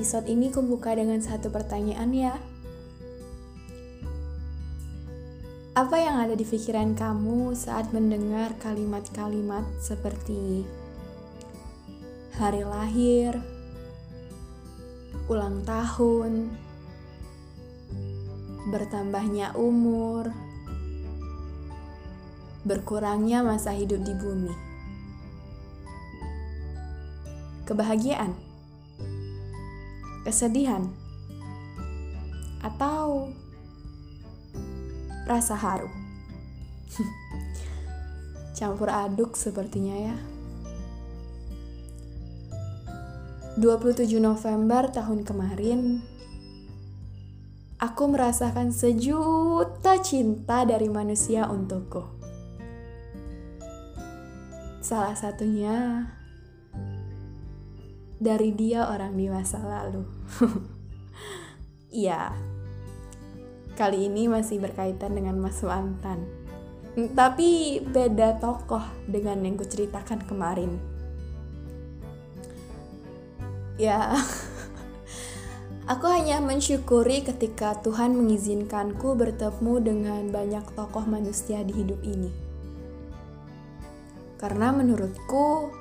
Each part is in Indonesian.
episode ini kubuka dengan satu pertanyaan ya. Apa yang ada di pikiran kamu saat mendengar kalimat-kalimat seperti hari lahir, ulang tahun, bertambahnya umur, berkurangnya masa hidup di bumi, kebahagiaan, kesedihan, atau rasa haru. Campur aduk sepertinya ya. 27 November tahun kemarin, aku merasakan sejuta cinta dari manusia untukku. Salah satunya dari dia orang di masa lalu. Iya, kali ini masih berkaitan dengan Mas Wantan. Tapi beda tokoh dengan yang kuceritakan kemarin. Ya, aku hanya mensyukuri ketika Tuhan mengizinkanku bertemu dengan banyak tokoh manusia di hidup ini. Karena menurutku,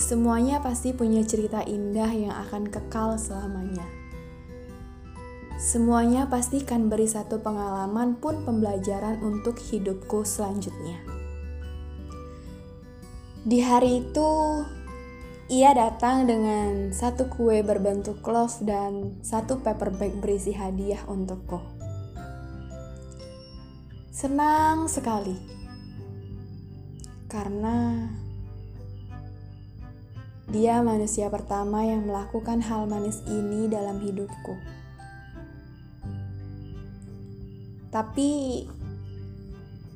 semuanya pasti punya cerita indah yang akan kekal selamanya. Semuanya pasti akan beri satu pengalaman pun pembelajaran untuk hidupku selanjutnya. Di hari itu, ia datang dengan satu kue berbentuk love dan satu paper bag berisi hadiah untukku. Senang sekali. Karena dia manusia pertama yang melakukan hal manis ini dalam hidupku. Tapi,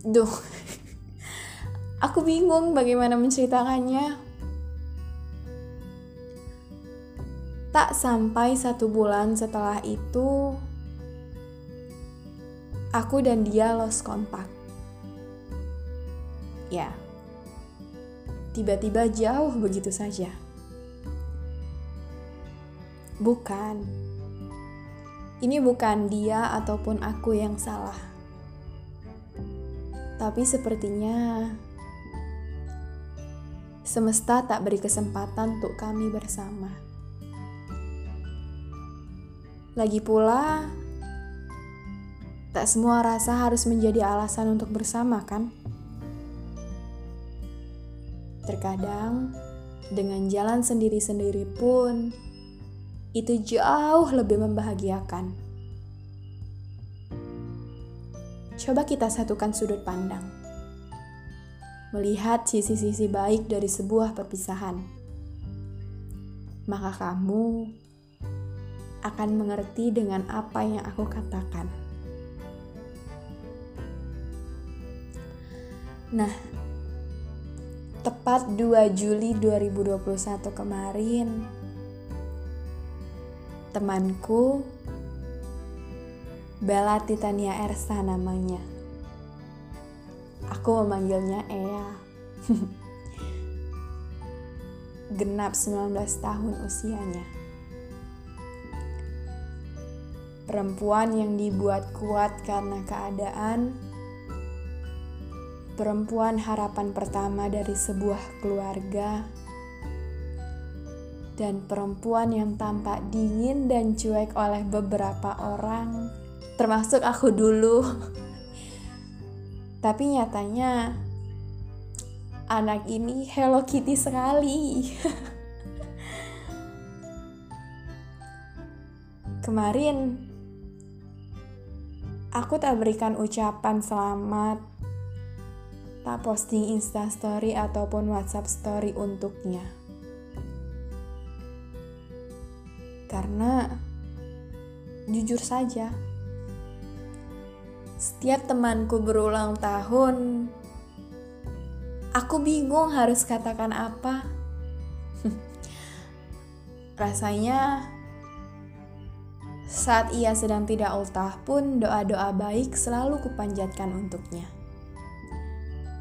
duh, aku bingung bagaimana menceritakannya. Tak sampai satu bulan setelah itu, aku dan dia lost kontak. Ya, tiba-tiba jauh begitu saja. Bukan ini bukan dia ataupun aku yang salah. Tapi sepertinya semesta tak beri kesempatan untuk kami bersama. Lagi pula, tak semua rasa harus menjadi alasan untuk bersama, kan? Terkadang, dengan jalan sendiri-sendiri pun itu jauh lebih membahagiakan. Coba kita satukan sudut pandang, melihat sisi-sisi baik dari sebuah perpisahan, maka kamu akan mengerti dengan apa yang aku katakan. Nah, tepat 2 Juli 2021 kemarin, temanku Bella Titania Ersa namanya. Aku memanggilnya Ea. Genap 19 tahun usianya. Perempuan yang dibuat kuat karena keadaan. Perempuan harapan pertama dari sebuah keluarga dan perempuan yang tampak dingin dan cuek oleh beberapa orang, termasuk aku dulu. Tapi nyatanya anak ini Hello Kitty sekali. Kemarin aku tak berikan ucapan selamat, tak posting Instastory ataupun WhatsApp story untuknya Karena jujur saja, setiap temanku berulang tahun, aku bingung harus katakan apa. Rasanya saat ia sedang tidak ultah pun doa-doa baik selalu kupanjatkan untuknya.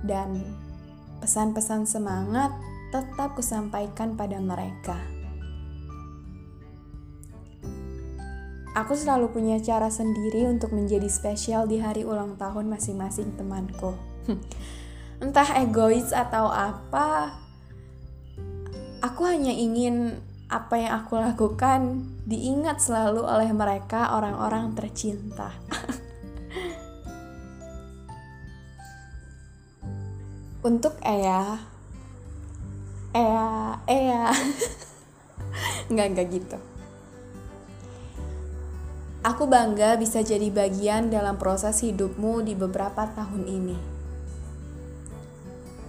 Dan pesan-pesan semangat tetap kusampaikan pada mereka. Aku selalu punya cara sendiri untuk menjadi spesial di hari ulang tahun masing-masing temanku. Entah egois atau apa, aku hanya ingin apa yang aku lakukan diingat selalu oleh mereka orang-orang tercinta. Untuk Ea, Ea, Ea, nggak nggak gitu. Aku bangga bisa jadi bagian dalam proses hidupmu di beberapa tahun ini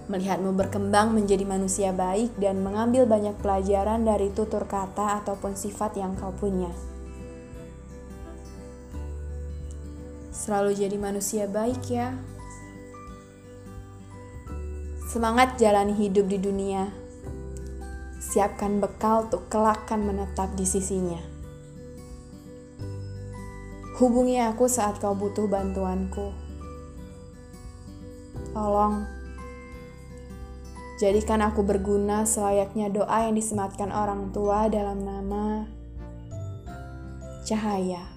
melihatmu berkembang menjadi manusia baik dan mengambil banyak pelajaran dari tutur kata ataupun sifat yang kau punya. Selalu jadi manusia baik ya. Semangat jalani hidup di dunia. Siapkan bekal untuk kelak menetap di sisinya. Hubungi aku saat kau butuh bantuanku. Tolong Jadikan aku berguna selayaknya doa yang disematkan orang tua dalam nama cahaya.